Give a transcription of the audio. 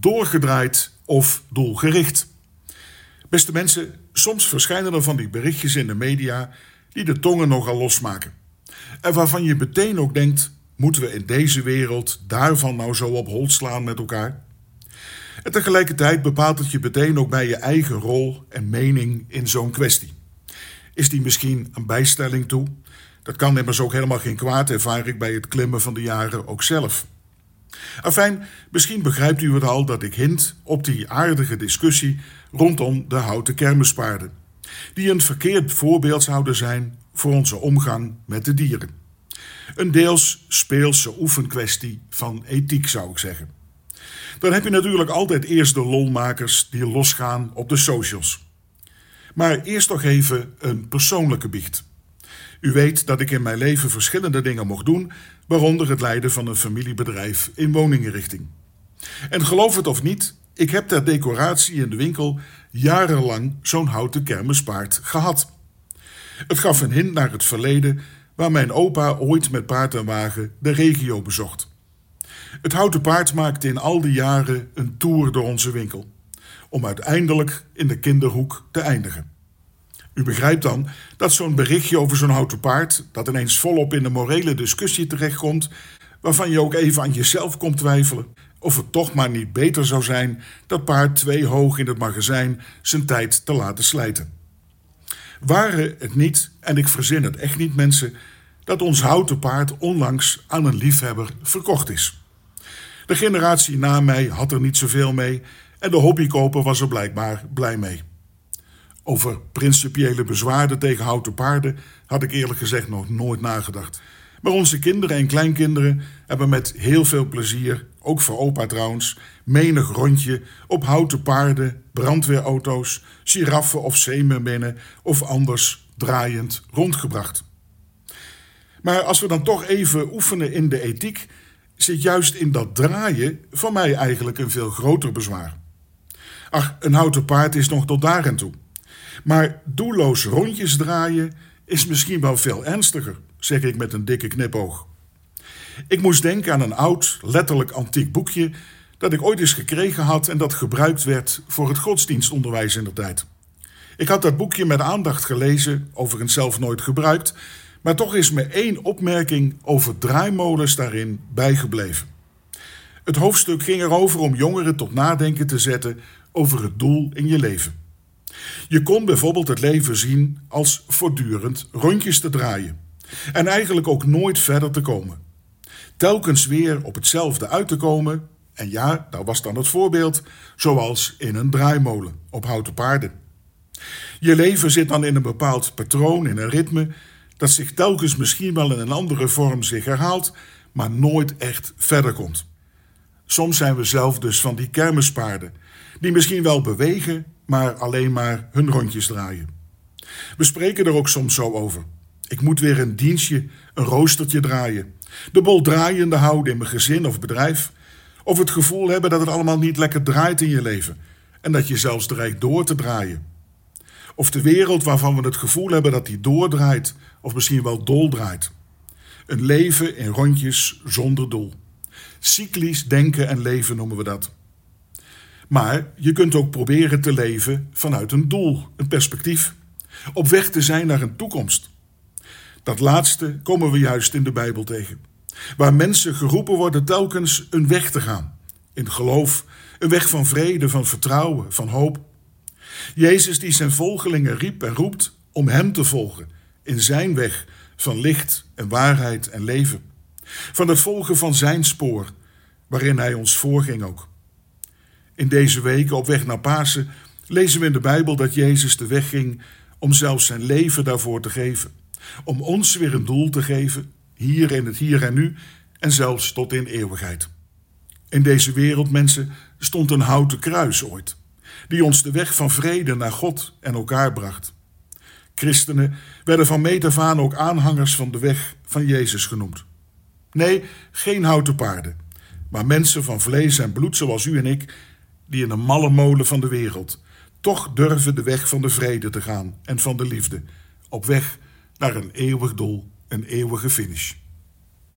doorgedraaid of doelgericht. Beste mensen, soms verschijnen er van die berichtjes in de media die de tongen nogal losmaken. En waarvan je meteen ook denkt: moeten we in deze wereld daarvan nou zo op hol slaan met elkaar? En tegelijkertijd bepaalt het je meteen ook bij je eigen rol en mening in zo'n kwestie. Is die misschien een bijstelling toe? Dat kan immers ook helemaal geen kwaad, ervaar ik bij het klimmen van de jaren ook zelf. Afijn, misschien begrijpt u het al dat ik hint op die aardige discussie rondom de houten kermispaarden, die een verkeerd voorbeeld zouden zijn voor onze omgang met de dieren. Een deels speelse oefenkwestie van ethiek, zou ik zeggen. Dan heb je natuurlijk altijd eerst de lolmakers die losgaan op de socials. Maar eerst nog even een persoonlijke biecht. U weet dat ik in mijn leven verschillende dingen mocht doen, waaronder het leiden van een familiebedrijf in woninginrichting. En geloof het of niet, ik heb ter decoratie in de winkel jarenlang zo'n houten kermispaard gehad. Het gaf een hint naar het verleden waar mijn opa ooit met paard en wagen de regio bezocht. Het houten paard maakte in al die jaren een tour door onze winkel, om uiteindelijk in de kinderhoek te eindigen. U begrijpt dan dat zo'n berichtje over zo'n houten paard, dat ineens volop in de morele discussie terechtkomt, waarvan je ook even aan jezelf komt twijfelen, of het toch maar niet beter zou zijn dat paard twee hoog in het magazijn zijn tijd te laten slijten. Waren het niet, en ik verzin het echt niet mensen, dat ons houten paard onlangs aan een liefhebber verkocht is. De generatie na mij had er niet zoveel mee en de hobbykoper was er blijkbaar blij mee. Over principiële bezwaarden tegen houten paarden had ik eerlijk gezegd nog nooit nagedacht. Maar onze kinderen en kleinkinderen hebben met heel veel plezier, ook voor opa trouwens, menig rondje op houten paarden, brandweerauto's, giraffen of zeemerminnen of anders draaiend rondgebracht. Maar als we dan toch even oefenen in de ethiek, zit juist in dat draaien van mij eigenlijk een veel groter bezwaar. Ach, een houten paard is nog tot daar en toe. Maar doelloos rondjes draaien is misschien wel veel ernstiger, zeg ik met een dikke knipoog. Ik moest denken aan een oud, letterlijk antiek boekje dat ik ooit eens gekregen had en dat gebruikt werd voor het godsdienstonderwijs in de tijd. Ik had dat boekje met aandacht gelezen, overigens zelf nooit gebruikt, maar toch is me één opmerking over draaimolens daarin bijgebleven. Het hoofdstuk ging erover om jongeren tot nadenken te zetten over het doel in je leven. Je kon bijvoorbeeld het leven zien als voortdurend rondjes te draaien en eigenlijk ook nooit verder te komen. Telkens weer op hetzelfde uit te komen, en ja, daar was dan het voorbeeld, zoals in een draaimolen op houten paarden. Je leven zit dan in een bepaald patroon, in een ritme, dat zich telkens misschien wel in een andere vorm zich herhaalt, maar nooit echt verder komt. Soms zijn we zelf dus van die kermispaarden, die misschien wel bewegen, maar alleen maar hun rondjes draaien. We spreken er ook soms zo over. Ik moet weer een dienstje, een roostertje draaien. De bol draaiende houden in mijn gezin of bedrijf. Of het gevoel hebben dat het allemaal niet lekker draait in je leven. En dat je zelfs dreigt door te draaien. Of de wereld waarvan we het gevoel hebben dat die doordraait, of misschien wel doldraait. Een leven in rondjes zonder doel. Cyclisch denken en leven noemen we dat. Maar je kunt ook proberen te leven vanuit een doel, een perspectief. Op weg te zijn naar een toekomst. Dat laatste komen we juist in de Bijbel tegen. Waar mensen geroepen worden telkens een weg te gaan. In geloof, een weg van vrede, van vertrouwen, van hoop. Jezus die zijn volgelingen riep en roept om hem te volgen in zijn weg van licht en waarheid en leven. Van het volgen van zijn spoor, waarin hij ons voorging ook. In deze weken op weg naar Pasen lezen we in de Bijbel dat Jezus de weg ging om zelfs zijn leven daarvoor te geven. Om ons weer een doel te geven, hier in het hier en nu en zelfs tot in eeuwigheid. In deze wereld, mensen, stond een houten kruis ooit, die ons de weg van vrede naar God en elkaar bracht. Christenen werden van meet af aan ook aanhangers van de weg van Jezus genoemd. Nee, geen houten paarden, maar mensen van vlees en bloed zoals u en ik, die in een malle molen van de wereld toch durven de weg van de vrede te gaan en van de liefde, op weg naar een eeuwig doel, een eeuwige finish.